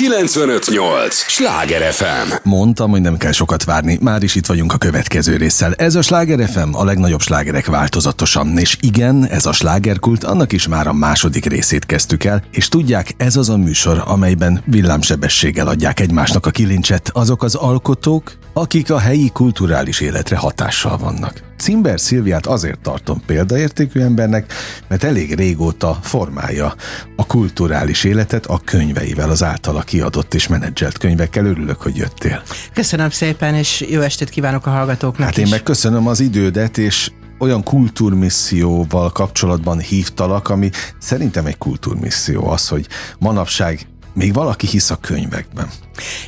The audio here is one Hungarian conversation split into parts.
958! Sláger FM! Mondtam, hogy nem kell sokat várni, már is itt vagyunk a következő résszel. Ez a Sláger FM, a legnagyobb slágerek változatosan. És igen, ez a slágerkult, annak is már a második részét kezdtük el, és tudják, ez az a műsor, amelyben villámsebességgel adják egymásnak a kilincset azok az alkotók, akik a helyi kulturális életre hatással vannak. Cimber Szilviát azért tartom példaértékű embernek, mert elég régóta formálja a kulturális életet a könyveivel, az általa kiadott és menedzselt könyvekkel. Örülök, hogy jöttél. Köszönöm szépen, és jó estét kívánok a hallgatóknak Hát én is. meg köszönöm az idődet, és olyan kultúrmisszióval kapcsolatban hívtalak, ami szerintem egy kultúrmisszió az, hogy manapság még valaki hisz a könyvekben.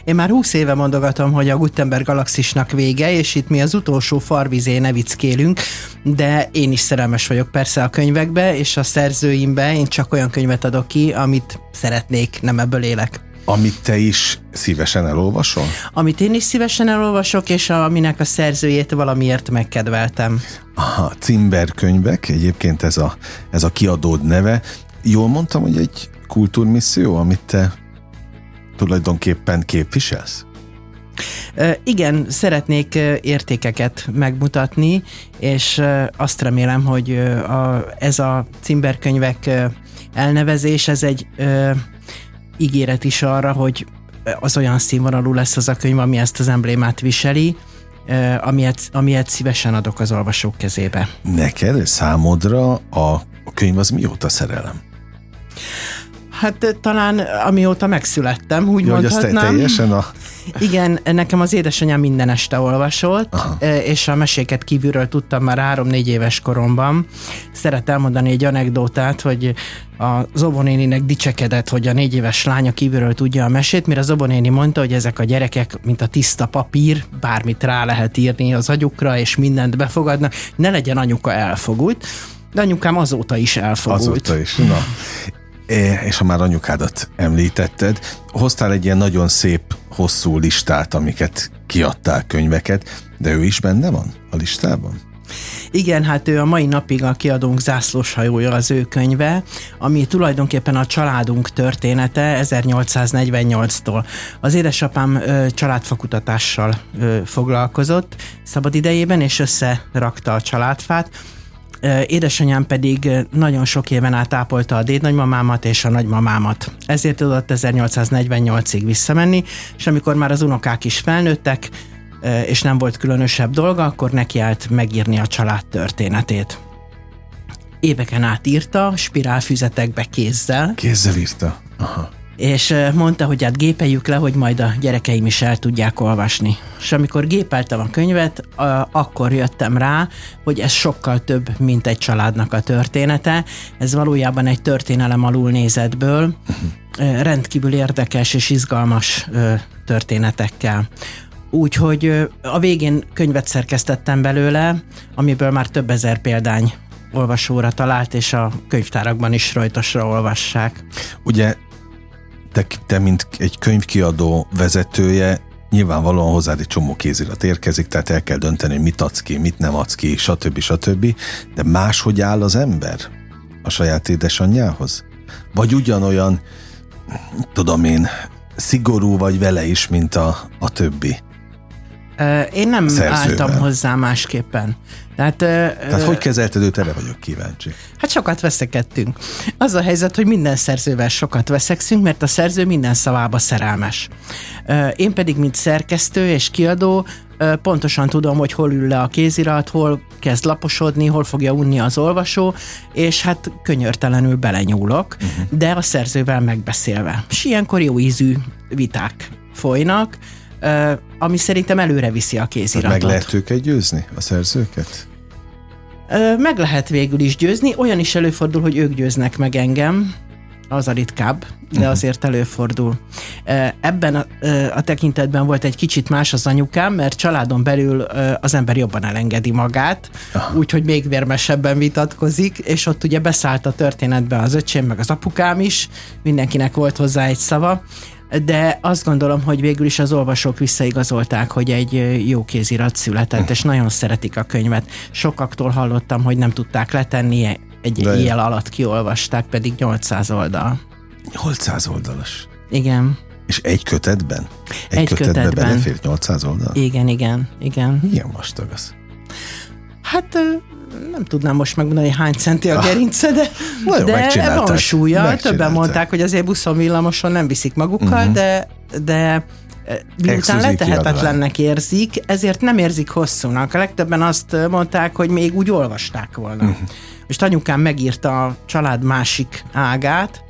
Én már húsz éve mondogatom, hogy a Gutenberg galaxisnak vége, és itt mi az utolsó farvizé nevickélünk, de én is szerelmes vagyok persze a könyvekbe, és a szerzőimbe én csak olyan könyvet adok ki, amit szeretnék, nem ebből élek. Amit te is szívesen elolvasol? Amit én is szívesen elolvasok, és aminek a szerzőjét valamiért megkedveltem. Aha, Cimber könyvek, egyébként ez a, ez a kiadód neve. Jól mondtam, hogy egy kultúrmisszió, amit te tulajdonképpen képviselsz? Igen, szeretnék értékeket megmutatni, és azt remélem, hogy a, ez a cimberkönyvek ö, elnevezés, ez egy ígéret is arra, hogy az olyan színvonalú lesz az a könyv, ami ezt az emblémát viseli, ö, amilyet, amilyet szívesen adok az olvasók kezébe. Neked, számodra a, a könyv az mióta szerelem? Hát ö, talán amióta megszülettem, úgy Ja, hogy azt te, mondhatnám. teljesen a... Igen, nekem az édesanyám minden este olvasott, Aha. és a meséket kívülről tudtam már három-négy éves koromban. Szeret elmondani egy anekdótát, hogy a Zobonéninek dicsekedett, hogy a négy éves lánya kívülről tudja a mesét, mire Zobonéni mondta, hogy ezek a gyerekek, mint a tiszta papír, bármit rá lehet írni az agyukra, és mindent befogadnak, ne legyen anyuka elfogult. De anyukám azóta is elfogult. Azóta is. Na. É, és ha már anyukádat említetted, hoztál egy ilyen nagyon szép, hosszú listát, amiket kiadtál könyveket, de ő is benne van a listában? Igen, hát ő a mai napig a kiadónk zászlós hajója az ő könyve, ami tulajdonképpen a családunk története 1848-tól. Az édesapám ö, családfakutatással ö, foglalkozott szabad idejében, és összerakta a családfát. Édesanyám pedig nagyon sok éven át ápolta a dédnagymamámat és a nagymamámat. Ezért tudott 1848-ig visszamenni, és amikor már az unokák is felnőttek, és nem volt különösebb dolga, akkor nekiállt megírni a család történetét. Éveken át írta, spirálfüzetekbe kézzel, Kézzel írta. Aha. És mondta, hogy hát gépeljük le, hogy majd a gyerekeim is el tudják olvasni. És amikor gépeltem a könyvet, akkor jöttem rá, hogy ez sokkal több, mint egy családnak a története. Ez valójában egy történelem alulnézetből, ö, rendkívül érdekes és izgalmas történetekkel. Úgyhogy a végén könyvet szerkesztettem belőle, amiből már több ezer példány olvasóra talált, és a könyvtárakban is rajtosra olvassák. Ugye te, te, mint egy könyvkiadó vezetője, nyilvánvalóan hozzád egy csomó kézirat érkezik, tehát el kell dönteni, hogy mit adsz ki, mit nem adsz ki, stb. stb. De máshogy áll az ember a saját édesanyjához? Vagy ugyanolyan, tudom én, szigorú vagy vele is, mint a, a többi? Én nem Szerzővel. álltam hozzá másképpen. Tehát, Tehát ö, hogy kezelted őt, erre vagyok kíváncsi. hát sokat veszekedtünk. Az a helyzet, hogy minden szerzővel sokat veszekszünk, mert a szerző minden szavába szerelmes. Én pedig, mint szerkesztő és kiadó, pontosan tudom, hogy hol ül le a kézirat, hol kezd laposodni, hol fogja unni az olvasó, és hát könyörtelenül belenyúlok, uh-huh. de a szerzővel megbeszélve. És ilyenkor jó ízű viták folynak, ami szerintem előre viszi a kéziratot. meg lehet őket győzni, a szerzőket? Meg lehet végül is győzni, olyan is előfordul, hogy ők győznek meg engem, az a ritkább, de azért előfordul. Ebben a, a tekintetben volt egy kicsit más az anyukám, mert családon belül az ember jobban elengedi magát, úgyhogy még vérmesebben vitatkozik, és ott ugye beszállt a történetbe az öcsém, meg az apukám is, mindenkinek volt hozzá egy szava, de azt gondolom, hogy végül is az olvasók visszaigazolták, hogy egy jó kézirat született, és nagyon szeretik a könyvet. Sokaktól hallottam, hogy nem tudták letenni, egy De jó. éjjel alatt kiolvasták, pedig 800 oldal. 800 oldalas. Igen. És egy kötetben? Egy, egy kötetben, kötetben belefért 800 oldal? Igen, igen, igen. Milyen vastag az? Hát nem tudnám most megmondani, hogy hány centi a gerince, de, ah, de van súlya. Többen mondták, hogy azért buszon villamoson nem viszik magukkal, uh-huh. de, de miután letehetetlennek érzik, ezért nem érzik hosszúnak. A legtöbben azt mondták, hogy még úgy olvasták volna. Uh-huh. Most anyukám megírta a család másik ágát,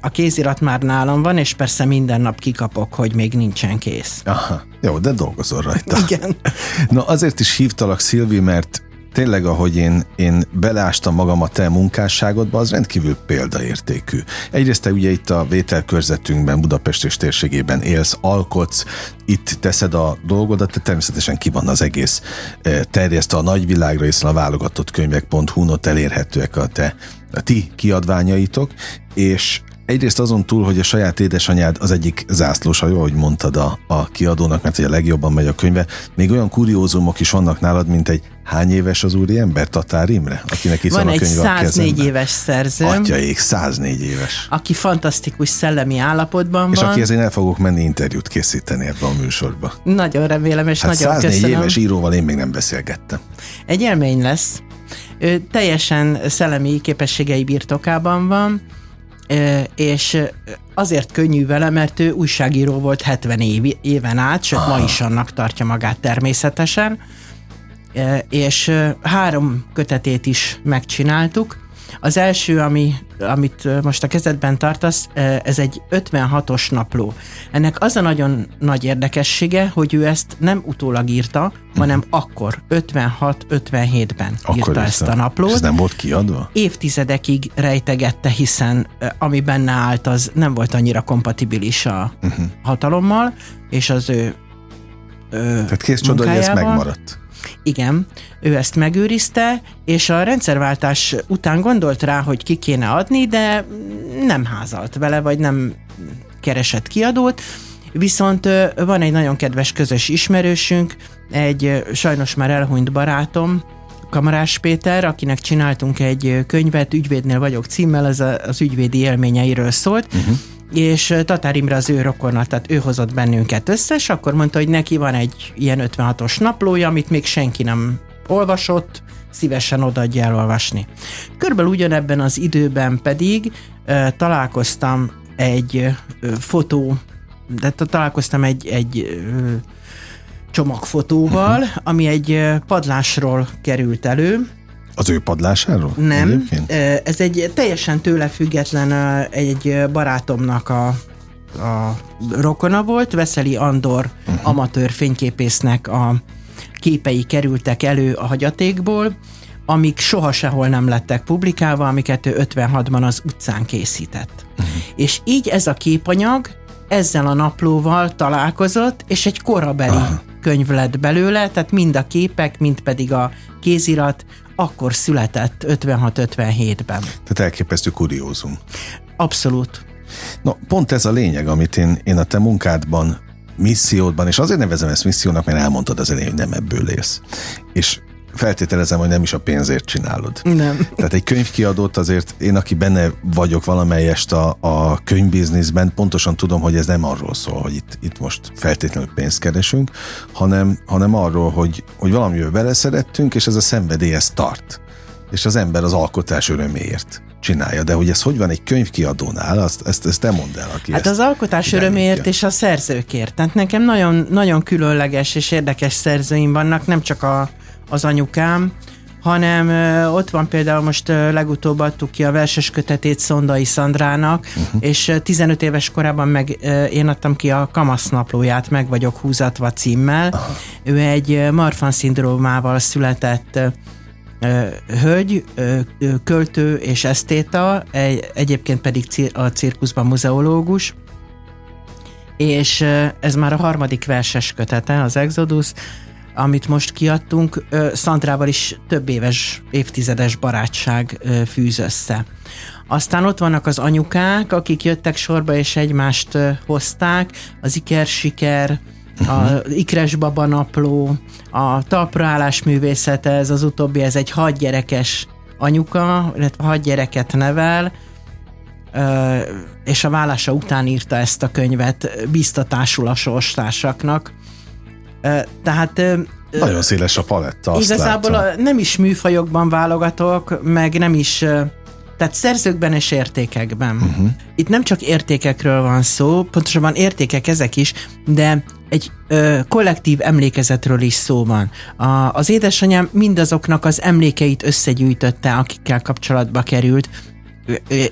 a kézirat már nálam van, és persze minden nap kikapok, hogy még nincsen kész. Aha, jó, de dolgozol rajta. Igen. Na azért is hívtalak, Szilvi, mert tényleg, ahogy én, én beleástam magam a te munkásságodba, az rendkívül példaértékű. Egyrészt te ugye itt a vételkörzetünkben, Budapest és térségében élsz, alkotsz, itt teszed a dolgodat, te természetesen ki van az egész e, terjeszt a nagyvilágra, hiszen a válogatott könyvek.hu-n ott elérhetőek a te a ti kiadványaitok, és Egyrészt azon túl, hogy a saját édesanyád az egyik zászlós hajó, ahogy mondtad a, a kiadónak, mert hogy a legjobban megy a könyve, még olyan kuriózumok is vannak nálad, mint egy hány éves az úriember, Tatár Imre, akinek itt van, van a könyve Van egy 104 éves szerző. Atyaik, 104 éves. Aki fantasztikus szellemi állapotban és van. És aki ezért el fogok menni interjút készíteni ebbe a műsorba. Nagyon remélem, és hát nagyon 104 köszönöm. éves íróval én még nem beszélgettem. Egy élmény lesz. Ő teljesen szellemi képességei birtokában van, és azért könnyű vele, mert ő újságíró volt 70 év, éven át, sőt ma is annak tartja magát természetesen, és három kötetét is megcsináltuk, az első, ami, amit most a kezedben tartasz, ez egy 56-os napló. Ennek az a nagyon nagy érdekessége, hogy ő ezt nem utólag írta, hanem uh-huh. akkor, 56-57-ben írta ezt a naplót. Ez nem volt kiadva? Évtizedekig rejtegette, hiszen ami benne állt, az nem volt annyira kompatibilis a uh-huh. hatalommal, és az ő Tehát kész csoda, hogy ez megmaradt. Igen, ő ezt megőrizte, és a rendszerváltás után gondolt rá, hogy ki kéne adni, de nem házalt vele, vagy nem keresett kiadót, Viszont van egy nagyon kedves közös ismerősünk, egy sajnos már elhunyt barátom, Kamarás Péter, akinek csináltunk egy könyvet, Ügyvédnél vagyok címmel, ez az ügyvédi élményeiről szólt, uh-huh és Tatár Imre az ő rokona, tehát ő hozott bennünket össze, és akkor mondta, hogy neki van egy ilyen 56-os naplója, amit még senki nem olvasott, szívesen odaadja elolvasni. Körülbelül ugyanebben az időben pedig uh, találkoztam egy uh, fotó, de találkoztam egy, egy uh, csomagfotóval, uh-huh. ami egy padlásról került elő, az ő padlásáról? Nem. Egyébként? Ez egy teljesen tőle független egy barátomnak a, a rokona volt, Veszeli Andor uh-huh. amatőr fényképésznek a képei kerültek elő a hagyatékból, amik soha sehol nem lettek publikálva, amiket ő 56-ban az utcán készített. Uh-huh. És így ez a képanyag ezzel a naplóval találkozott, és egy korabeli uh-huh. könyv lett belőle, tehát mind a képek, mind pedig a kézirat akkor született 56-57-ben. Tehát elképesztő kuriózum. Abszolút. No, pont ez a lényeg, amit én, én a te munkádban missziódban, és azért nevezem ezt missziónak, mert elmondtad az elején, hogy nem ebből élsz. És feltételezem, hogy nem is a pénzért csinálod. Nem. Tehát egy könyvkiadót azért én, aki benne vagyok valamelyest a, a könyvbizniszben, pontosan tudom, hogy ez nem arról szól, hogy itt, itt most feltétlenül pénzt keresünk, hanem, hanem arról, hogy, hogy valamivel beleszerettünk, és ez a szenvedély ezt tart. És az ember az alkotás öröméért csinálja, de hogy ez hogy van egy könyvkiadónál, azt, ezt, ezt te mondd el, aki Hát az alkotás öröméért és a szerzőkért. Tehát nekem nagyon, nagyon különleges és érdekes szerzőim vannak, nem csak a, az anyukám, hanem ott van például most legutóbb adtuk ki a verses kötetét Szondai Szandrának, uh-huh. és ö, 15 éves korában meg én adtam ki a Kamasz naplóját, meg vagyok húzatva címmel. Aha. Ő egy Marfan szindrómával született hölgy, költő és esztéta, egy, egyébként pedig a cirkuszban muzeológus, és ez már a harmadik verses kötete, az Exodus, amit most kiadtunk, Szandrával is több éves, évtizedes barátság fűz össze. Aztán ott vannak az anyukák, akik jöttek sorba és egymást hozták, az Iker Siker, a Ikres Baba napló, a talpraállás művészete, ez az utóbbi, ez egy hadgyerekes anyuka, illetve hadgyereket nevel, és a vállása után írta ezt a könyvet biztatásul a sorstársaknak. Tehát nagyon széles a paletta, azt Igazából a, nem is műfajokban válogatok, meg nem is tehát szerzőkben és értékekben. Uh-huh. Itt nem csak értékekről van szó, pontosabban értékek ezek is, de egy ö, kollektív emlékezetről is szó van. A, az édesanyám mindazoknak az emlékeit összegyűjtötte, akikkel kapcsolatba került,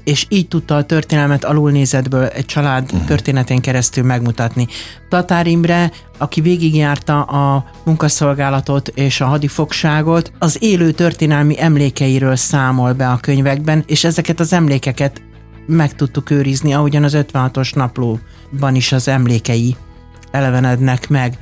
és így tudta a történelmet alulnézetből egy család uh-huh. történetén keresztül megmutatni. Tatár Imre, aki végigjárta a munkaszolgálatot és a hadifogságot, az élő történelmi emlékeiről számol be a könyvekben, és ezeket az emlékeket meg tudtuk őrizni, ahogyan az 56-os naplóban is az emlékei elevenednek meg.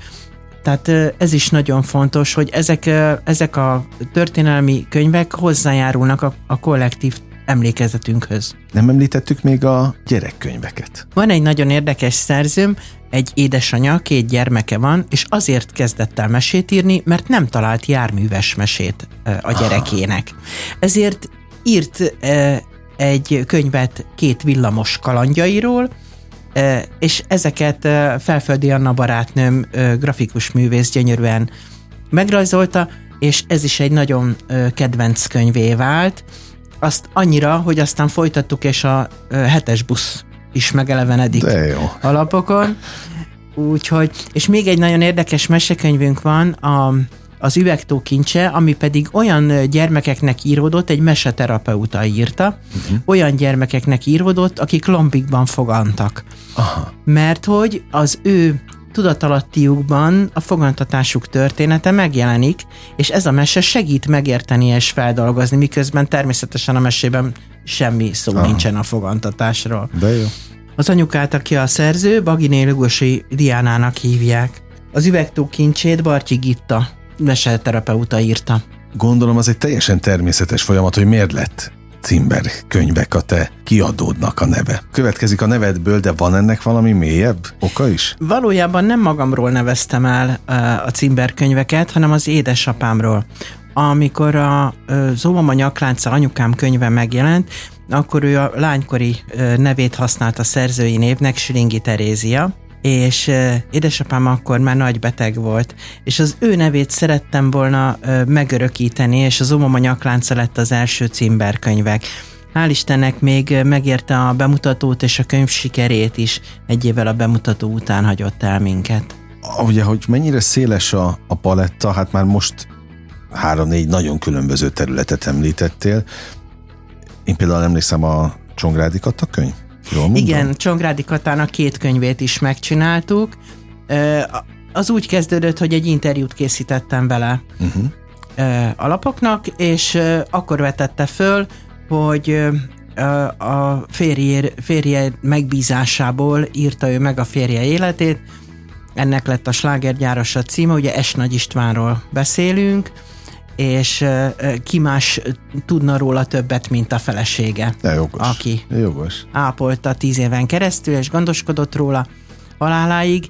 Tehát ez is nagyon fontos, hogy ezek, ezek a történelmi könyvek hozzájárulnak a, a kollektív emlékezetünkhöz. Nem említettük még a gyerekkönyveket. Van egy nagyon érdekes szerzőm, egy édesanyja, két gyermeke van, és azért kezdett el mesét írni, mert nem talált járműves mesét a gyerekének. Ezért írt egy könyvet két villamos kalandjairól, és ezeket Felföldi Anna barátnőm, grafikus művész gyönyörűen megrajzolta, és ez is egy nagyon kedvenc könyvé vált, azt annyira, hogy aztán folytattuk, és a hetes busz is megelevenedik alapokon. Úgyhogy, és még egy nagyon érdekes mesekönyvünk van, a, az üvegtó kincse, ami pedig olyan gyermekeknek íródott, egy meseterapeuta írta, uh-huh. olyan gyermekeknek íródott, akik lombikban fogantak. Aha. Mert hogy az ő tudatalattiukban a fogantatásuk története megjelenik, és ez a mese segít megérteni és feldolgozni, miközben természetesen a mesében semmi szó Aha. nincsen a fogantatásról. De jó. Az anyukát, aki a szerző, Baginé Lugosi Diánának hívják. Az üvegtó kincsét Bartyi Gitta, meseterapeuta írta. Gondolom az egy teljesen természetes folyamat, hogy miért lett címber könyvek a te kiadódnak a neve. Következik a nevedből, de van ennek valami mélyebb oka is? Valójában nem magamról neveztem el a címber könyveket, hanem az édesapámról. Amikor a Zómama nyaklánca anyukám könyve megjelent, akkor ő a lánykori nevét használta szerzői névnek, Süringi Terézia, és édesapám akkor már nagy beteg volt, és az ő nevét szerettem volna megörökíteni, és az Omama nyaklánca lett az első címberkönyvek. Hál' Istennek még megérte a bemutatót és a könyv sikerét is, egy évvel a bemutató után hagyott el minket. Ugye, hogy mennyire széles a, a paletta, hát már most három-négy nagyon különböző területet említettél. Én például emlékszem a Csongrádi Katta könyv? Jól mondom? Igen, Csongrádi Katának két könyvét is megcsináltuk. Az úgy kezdődött, hogy egy interjút készítettem bele uh-huh. alapoknak, és akkor vetette föl, hogy a férje, férje megbízásából írta ő meg a férje életét. Ennek lett a slágergyáros a címe, ugye S. Nagy Istvánról beszélünk, és ki más tudna róla többet, mint a felesége. De jogos. Aki jogos. ápolta tíz éven keresztül, és gondoskodott róla haláláig,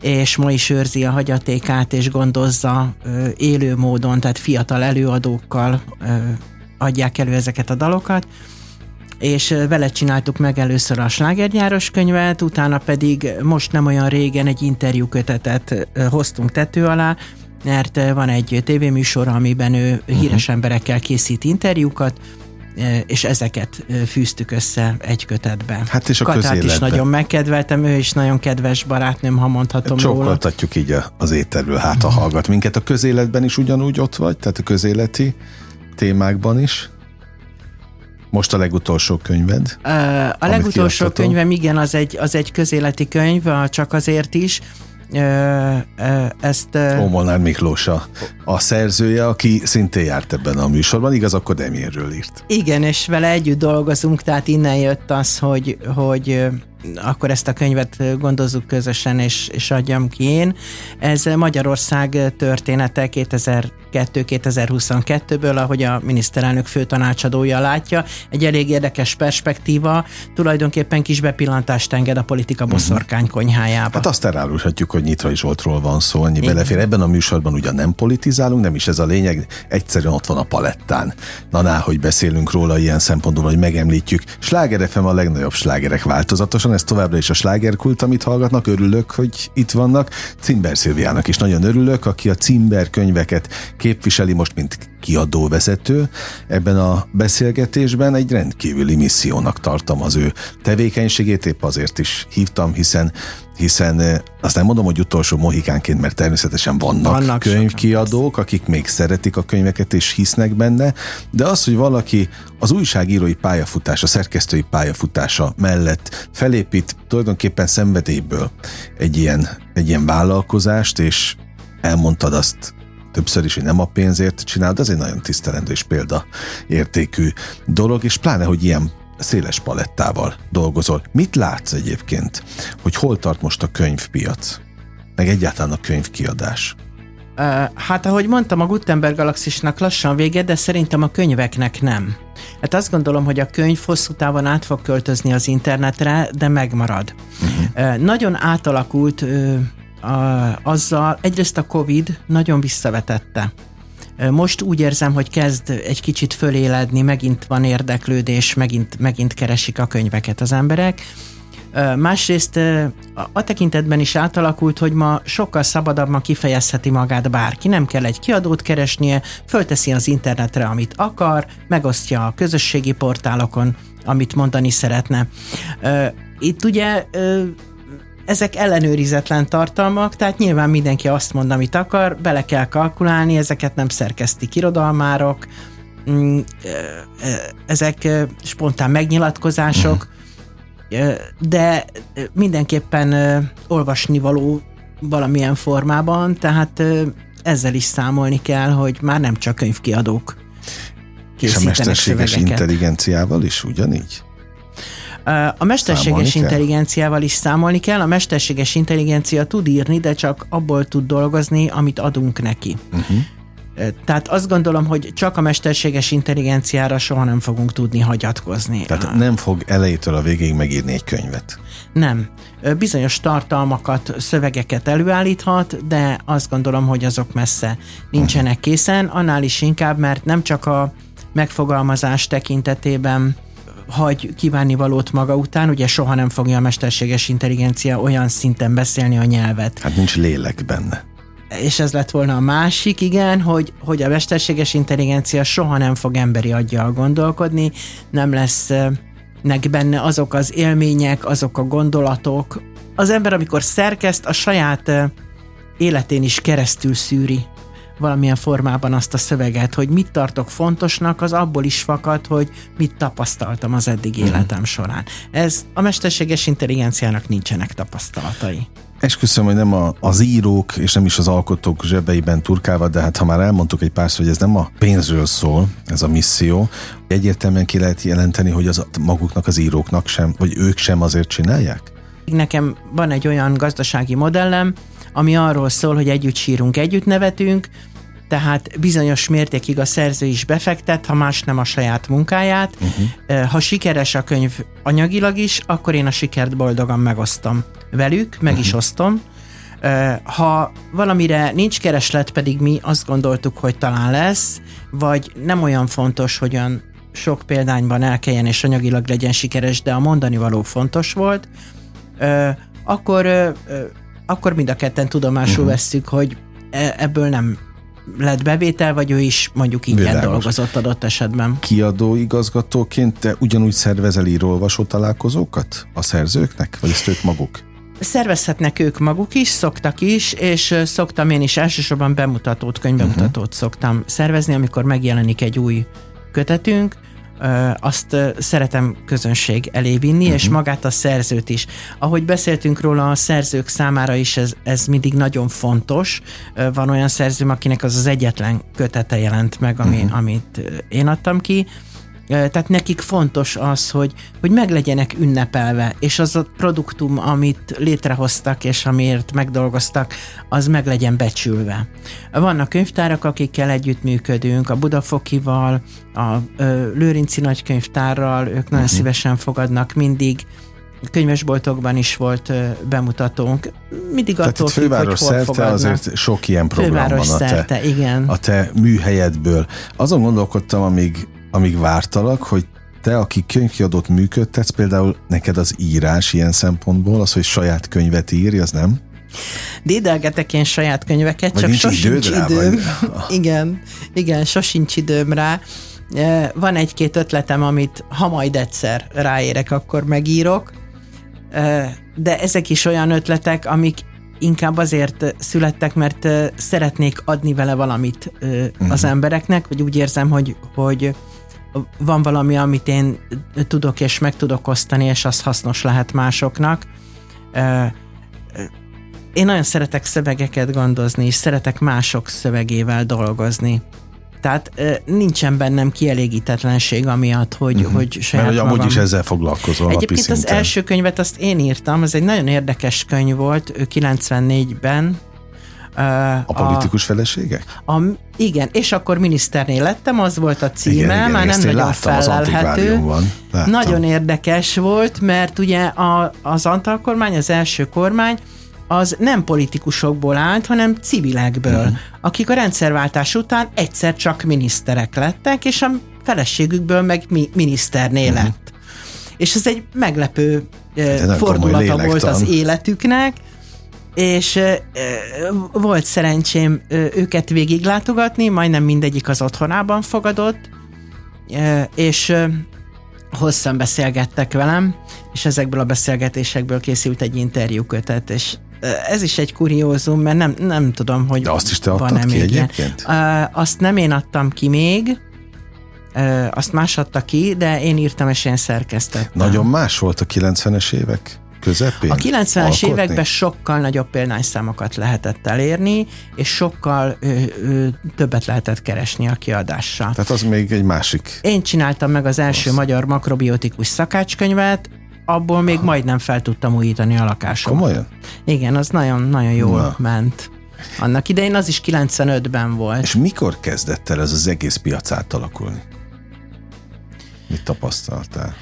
és ma is őrzi a hagyatékát, és gondozza élő módon, tehát fiatal előadókkal adják elő ezeket a dalokat és vele csináltuk meg először a slágergyáros könyvet, utána pedig most nem olyan régen egy interjú kötetet hoztunk tető alá, mert van egy tévéműsor, amiben ő uh-huh. híres emberekkel készít interjúkat, és ezeket fűztük össze egy kötetbe. Hát és a Katát közéletben. is nagyon megkedveltem, ő is nagyon kedves barátnőm, ha mondhatom Csókoltatjuk így az éterről, hát ha hallgat minket. A közéletben is ugyanúgy ott vagy, tehát a közéleti témákban is? Most a legutolsó könyved? A legutolsó könyvem, igen, az egy, az egy közéleti könyv, csak azért is, ezt... Ómolnár Miklós a, a szerzője, aki szintén járt ebben a műsorban, igaz, akkor Demérről írt. Igen, és vele együtt dolgozunk, tehát innen jött az, hogy, hogy akkor ezt a könyvet gondozzuk közösen, és, és adjam ki én. Ez Magyarország története 2000 2022-ből, ahogy a miniszterelnök főtanácsadója látja. Egy elég érdekes perspektíva, tulajdonképpen kis bepillantást enged a politika mhm. boszorkány konyhájába. Hát azt elárulhatjuk, hogy Nyitrai Zsoltról van szó, annyi belefér. Ebben a műsorban ugyan nem politizálunk, nem is ez a lényeg, egyszerűen ott van a palettán. Na, ná, hogy beszélünk róla ilyen szempontból, hogy megemlítjük. Sláger FM a legnagyobb slágerek változatosan, ez továbbra is a slágerkult, amit hallgatnak, örülök, hogy itt vannak. Cimber Szilviának is nagyon örülök, aki a Cimber könyveket képviseli most, mint kiadóvezető. Ebben a beszélgetésben egy rendkívüli missziónak tartom az ő tevékenységét, épp azért is hívtam, hiszen hiszen eh, azt nem mondom, hogy utolsó mohikánként, mert természetesen vannak, vannak könyvkiadók, akik még szeretik a könyveket és hisznek benne, de az, hogy valaki az újságírói pályafutása, szerkesztői pályafutása mellett felépít tulajdonképpen szenvedélyből egy ilyen, egy ilyen vállalkozást, és elmondtad azt többször is, hogy nem a pénzért csinálod, az egy nagyon tisztelendő és példaértékű dolog, és pláne, hogy ilyen széles palettával dolgozol. Mit látsz egyébként, hogy hol tart most a könyvpiac? Meg egyáltalán a könyvkiadás? Hát, ahogy mondtam, a Gutenberg galaxisnak lassan vége, de szerintem a könyveknek nem. Hát azt gondolom, hogy a könyv hosszú távon át fog költözni az internetre, de megmarad. Uh-huh. Nagyon átalakult azzal, egyrészt a Covid nagyon visszavetette most úgy érzem, hogy kezd egy kicsit föléledni, megint van érdeklődés, megint, megint keresik a könyveket az emberek. Másrészt a tekintetben is átalakult, hogy ma sokkal szabadabban kifejezheti magát bárki. Nem kell egy kiadót keresnie, fölteszi az internetre, amit akar, megosztja a közösségi portálokon, amit mondani szeretne. Itt ugye ezek ellenőrizetlen tartalmak, tehát nyilván mindenki azt mond, amit akar, bele kell kalkulálni, ezeket nem szerkeszti irodalmárok, mm, ezek spontán megnyilatkozások, de mindenképpen olvasni való valamilyen formában, tehát ezzel is számolni kell, hogy már nem csak könyvkiadók És a mesterséges szövegeket. intelligenciával is ugyanígy? A mesterséges számolni intelligenciával kell? is számolni kell. A mesterséges intelligencia tud írni, de csak abból tud dolgozni, amit adunk neki. Uh-huh. Tehát azt gondolom, hogy csak a mesterséges intelligenciára soha nem fogunk tudni hagyatkozni. Tehát nem fog elejétől a végéig megírni egy könyvet. Nem. Bizonyos tartalmakat, szövegeket előállíthat, de azt gondolom, hogy azok messze nincsenek készen, annál is inkább, mert nem csak a megfogalmazás tekintetében hagy kívánni valót maga után, ugye soha nem fogja a mesterséges intelligencia olyan szinten beszélni a nyelvet. Hát nincs lélek benne. És ez lett volna a másik, igen, hogy, hogy a mesterséges intelligencia soha nem fog emberi aggyal gondolkodni, nem lesz nek benne azok az élmények, azok a gondolatok. Az ember, amikor szerkeszt, a saját életén is keresztül szűri valamilyen formában azt a szöveget, hogy mit tartok fontosnak, az abból is fakad, hogy mit tapasztaltam az eddig mhm. életem során. Ez a mesterséges intelligenciának nincsenek tapasztalatai. Esküszöm, hogy nem a, az írók és nem is az alkotók zsebeiben turkálva, de hát ha már elmondtuk egy pár hogy ez nem a pénzről szól, ez a misszió, egyértelműen ki lehet jelenteni, hogy az maguknak, az íróknak sem, vagy ők sem azért csinálják? Nekem van egy olyan gazdasági modellem, ami arról szól, hogy együtt sírunk, együtt nevetünk, tehát bizonyos mértékig a szerző is befektet, ha más nem a saját munkáját. Uh-huh. Ha sikeres a könyv anyagilag is, akkor én a sikert boldogan megosztom velük, meg uh-huh. is osztom. Ha valamire nincs kereslet, pedig mi azt gondoltuk, hogy talán lesz, vagy nem olyan fontos, hogy olyan sok példányban elkeljen és anyagilag legyen sikeres, de a mondani való fontos volt, akkor, akkor mind a ketten tudomásul uh-huh. vesszük, hogy e, ebből nem lett bevétel, vagy ő is mondjuk ingyen Világos. dolgozott adott esetben? Kiadó igazgatóként te ugyanúgy szervezel író-olvasó találkozókat a szerzőknek, vagy ezt ők maguk? Szervezhetnek ők maguk is, szoktak is, és szoktam én is elsősorban bemutatót, könyvbemutatót uh-huh. szoktam szervezni, amikor megjelenik egy új kötetünk, azt szeretem közönség elé vinni, uh-huh. és mhm. magát a szerzőt is. Ahogy beszéltünk róla, a szerzők számára is ez, ez mindig nagyon fontos. Van olyan szerzőm, akinek az az egyetlen kötete jelent meg, ami, uh-huh. amit én adtam ki, Tehát nekik fontos az, hogy, hogy meglegyenek ünnepelve, és az a produktum, amit létrehoztak, és amiért megdolgoztak, az meg legyen becsülve. Vannak könyvtárak, akikkel együttműködünk, a Budafokival, a Lőrinci Nagykönyvtárral, ők nagyon uh-huh. szívesen fogadnak mindig, könyvesboltokban is volt bemutatónk. Mindig Tehát attól függ, hogy hol szerte fogadnak. azért sok ilyen program főváros van a te, szerte, igen. a te műhelyedből. Azon gondolkodtam, amíg, amíg vártalak, hogy te, aki könyvkiadót működtetsz, például neked az írás ilyen szempontból, az, hogy saját könyvet írj, az nem? Dédelgetek én saját könyveket, vagy csak sosincs időm. Vagy... igen, igen, sosincs időm rá. Van egy-két ötletem, amit ha majd egyszer ráérek, akkor megírok, de ezek is olyan ötletek, amik inkább azért születtek, mert szeretnék adni vele valamit az uh-huh. embereknek, vagy úgy érzem, hogy, hogy van valami, amit én tudok és meg tudok osztani, és az hasznos lehet másoknak. Én nagyon szeretek szövegeket gondozni, és szeretek mások szövegével dolgozni. Tehát nincsen bennem kielégítetlenség amiatt, hogy, uh-huh. hogy saját Mert hogy amúgy is ezzel foglalkozol Egyébként szinten. az első könyvet azt én írtam, ez egy nagyon érdekes könyv volt, 94-ben, a politikus a, feleségek? A, igen, és akkor miniszternél lettem, az volt a címe, igen, igen, már nem nagyon felelhető. Nagyon érdekes volt, mert ugye a, az Antal kormány, az első kormány, az nem politikusokból állt, hanem civilekből, uh-huh. akik a rendszerváltás után egyszer csak miniszterek lettek, és a feleségükből meg mi, miniszterné uh-huh. lett. És ez egy meglepő hát fordulata volt az életüknek, és volt szerencsém őket végiglátogatni, majdnem mindegyik az otthonában fogadott, és hosszan beszélgettek velem, és ezekből a beszélgetésekből készült egy interjúkötet, és ez is egy kuriózum, mert nem, nem tudom, hogy De azt is te adtad ki egyébként? Ilyen. Azt nem én adtam ki még, azt más adta ki, de én írtam és én szerkesztettem. Nagyon más volt a 90-es évek? Közepén? A 90-es években sokkal nagyobb példányszámokat lehetett elérni, és sokkal ö, ö, többet lehetett keresni a kiadással. Tehát az még egy másik. Én csináltam meg az első az. magyar makrobiotikus szakácskönyvet, abból még majdnem fel tudtam újítani a lakásomat. Komolyan? Igen, az nagyon-nagyon jól Na. ment. Annak idején az is 95-ben volt. És mikor kezdett el ez az egész piac átalakulni? Mit tapasztaltál?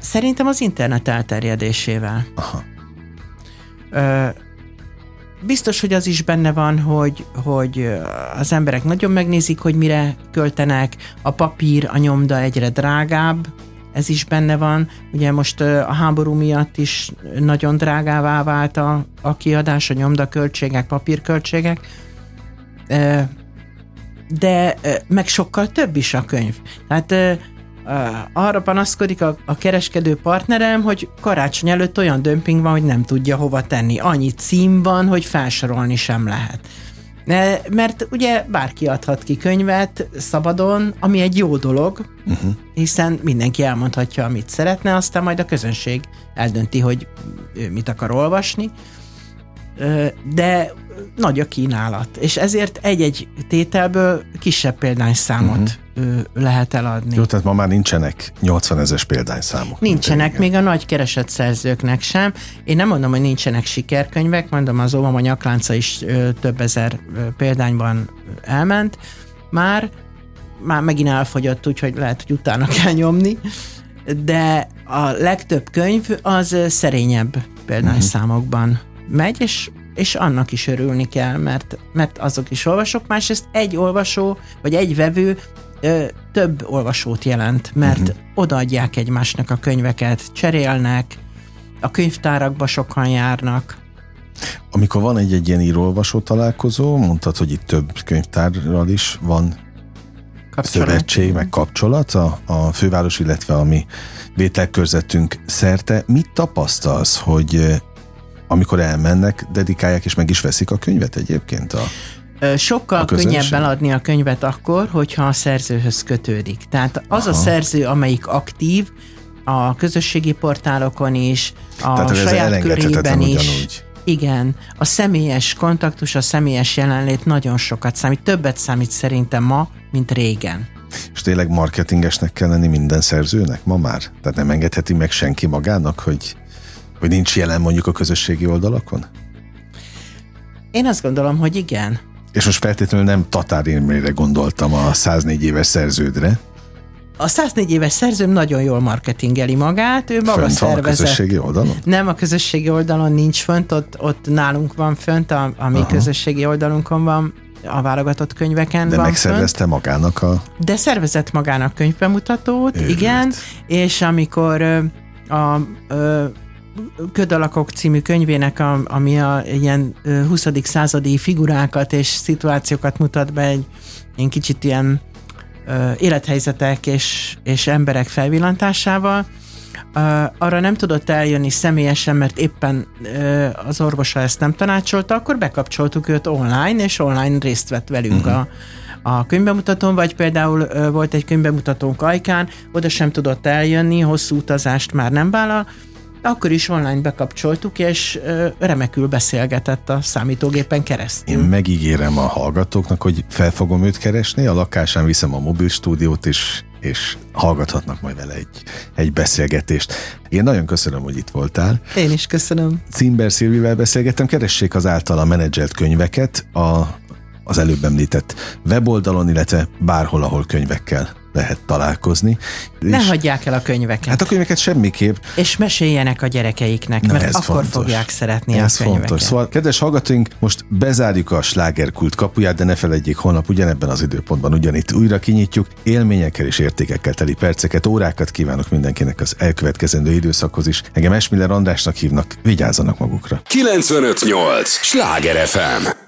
Szerintem az internet elterjedésével. Aha. Ö, biztos, hogy az is benne van, hogy, hogy az emberek nagyon megnézik, hogy mire költenek, a papír, a nyomda egyre drágább, ez is benne van. Ugye most a háború miatt is nagyon drágává vált a, a kiadás, a nyomdaköltségek, papírköltségek, de meg sokkal több is a könyv. Tehát arra panaszkodik a, a kereskedő partnerem, hogy karácsony előtt olyan dömping van, hogy nem tudja hova tenni. Annyi cím van, hogy felsorolni sem lehet. Mert ugye bárki adhat ki könyvet szabadon, ami egy jó dolog, uh-huh. hiszen mindenki elmondhatja, amit szeretne, aztán majd a közönség eldönti, hogy ő mit akar olvasni. De nagy a kínálat, és ezért egy-egy tételből kisebb példányszámot uh-huh. lehet eladni. Jó, tehát ma már nincsenek 80 ezes példányszámok. Nincsenek, még a nagy keresett szerzőknek sem. Én nem mondom, hogy nincsenek sikerkönyvek, mondom, az Óvama nyaklánca is több ezer példányban elment. Már, már megint elfogyott, úgyhogy lehet, hogy utána kell nyomni, de a legtöbb könyv az szerényebb példányszámokban uh-huh. Megy, és és annak is örülni kell, mert, mert azok is olvasok, másrészt egy olvasó, vagy egy vevő ö, több olvasót jelent, mert uh-huh. odaadják egymásnak a könyveket, cserélnek, a könyvtárakba sokan járnak. Amikor van egy-egy ilyen írólvasó találkozó, mondtad, hogy itt több könyvtárral is van kapcsolat. szövetség, meg kapcsolat a, a főváros, illetve a mi vételkörzetünk szerte. Mit tapasztalsz, hogy amikor elmennek, dedikálják és meg is veszik a könyvet egyébként a Sokkal a könnyebb eladni a könyvet akkor, hogyha a szerzőhöz kötődik. Tehát az Aha. a szerző, amelyik aktív, a közösségi portálokon is, a Tehát saját körében is. Ugyanúgy. Igen, a személyes kontaktus, a személyes jelenlét nagyon sokat számít, többet számít szerintem ma, mint régen. És tényleg marketingesnek kell lenni minden szerzőnek ma már? Tehát nem engedheti meg senki magának, hogy, hogy nincs jelen mondjuk a közösségi oldalakon? Én azt gondolom, hogy igen. És most feltétlenül nem Tatár Imrére gondoltam a 104 éves szerződre. A 104 éves szerzőm nagyon jól marketingeli magát, ő maga Fönt van a szervezett. közösségi oldalon? Nem, a közösségi oldalon nincs fönt, ott, ott nálunk van fönt, a, a mi Aha. közösségi oldalunkon van, a válogatott könyveken De van megszervezte magának a... fönt. De szervezett magának könyvbemutatót, Őrült. igen, és amikor a ö, Ködalakok című könyvének, a, ami a ilyen ö, 20. századi figurákat és szituációkat mutat be egy, egy kicsit ilyen ö, élethelyzetek és, és emberek felvillantásával, arra nem tudott eljönni személyesen, mert éppen az orvosa ezt nem tanácsolta, akkor bekapcsoltuk őt online, és online részt vett velünk uh-huh. a, a könyvbemutatón, vagy például uh, volt egy könyvbemutatónk Ajkán, oda sem tudott eljönni, hosszú utazást már nem vállal, akkor is online bekapcsoltuk, és remekül beszélgetett a számítógépen keresztül. Én megígérem a hallgatóknak, hogy fel fogom őt keresni, a lakásán viszem a mobil stúdiót, és, és hallgathatnak majd vele egy, egy beszélgetést. Én nagyon köszönöm, hogy itt voltál. Én is köszönöm. Cimber Szilvivel beszélgettem, keressék az általa menedzselt könyveket a, az előbb említett weboldalon, illetve bárhol, ahol könyvekkel lehet találkozni. Ne És- hagyják el a könyveket. Hát a könyveket semmiképp. És meséljenek a gyerekeiknek, Na, mert ez akkor fontos. fogják szeretni Ez a könyveket. fontos. Szóval, kedves hallgatóink, most bezárjuk a slágerkult kapuját, de ne felejtjék, holnap ugyanebben az időpontban ugyanitt újra kinyitjuk. Élményekkel és értékekkel teli perceket, órákat kívánok mindenkinek az elkövetkezendő időszakhoz is. Engem Esmiller Andrásnak hívnak, vigyázzanak magukra. 958! Sláger FM!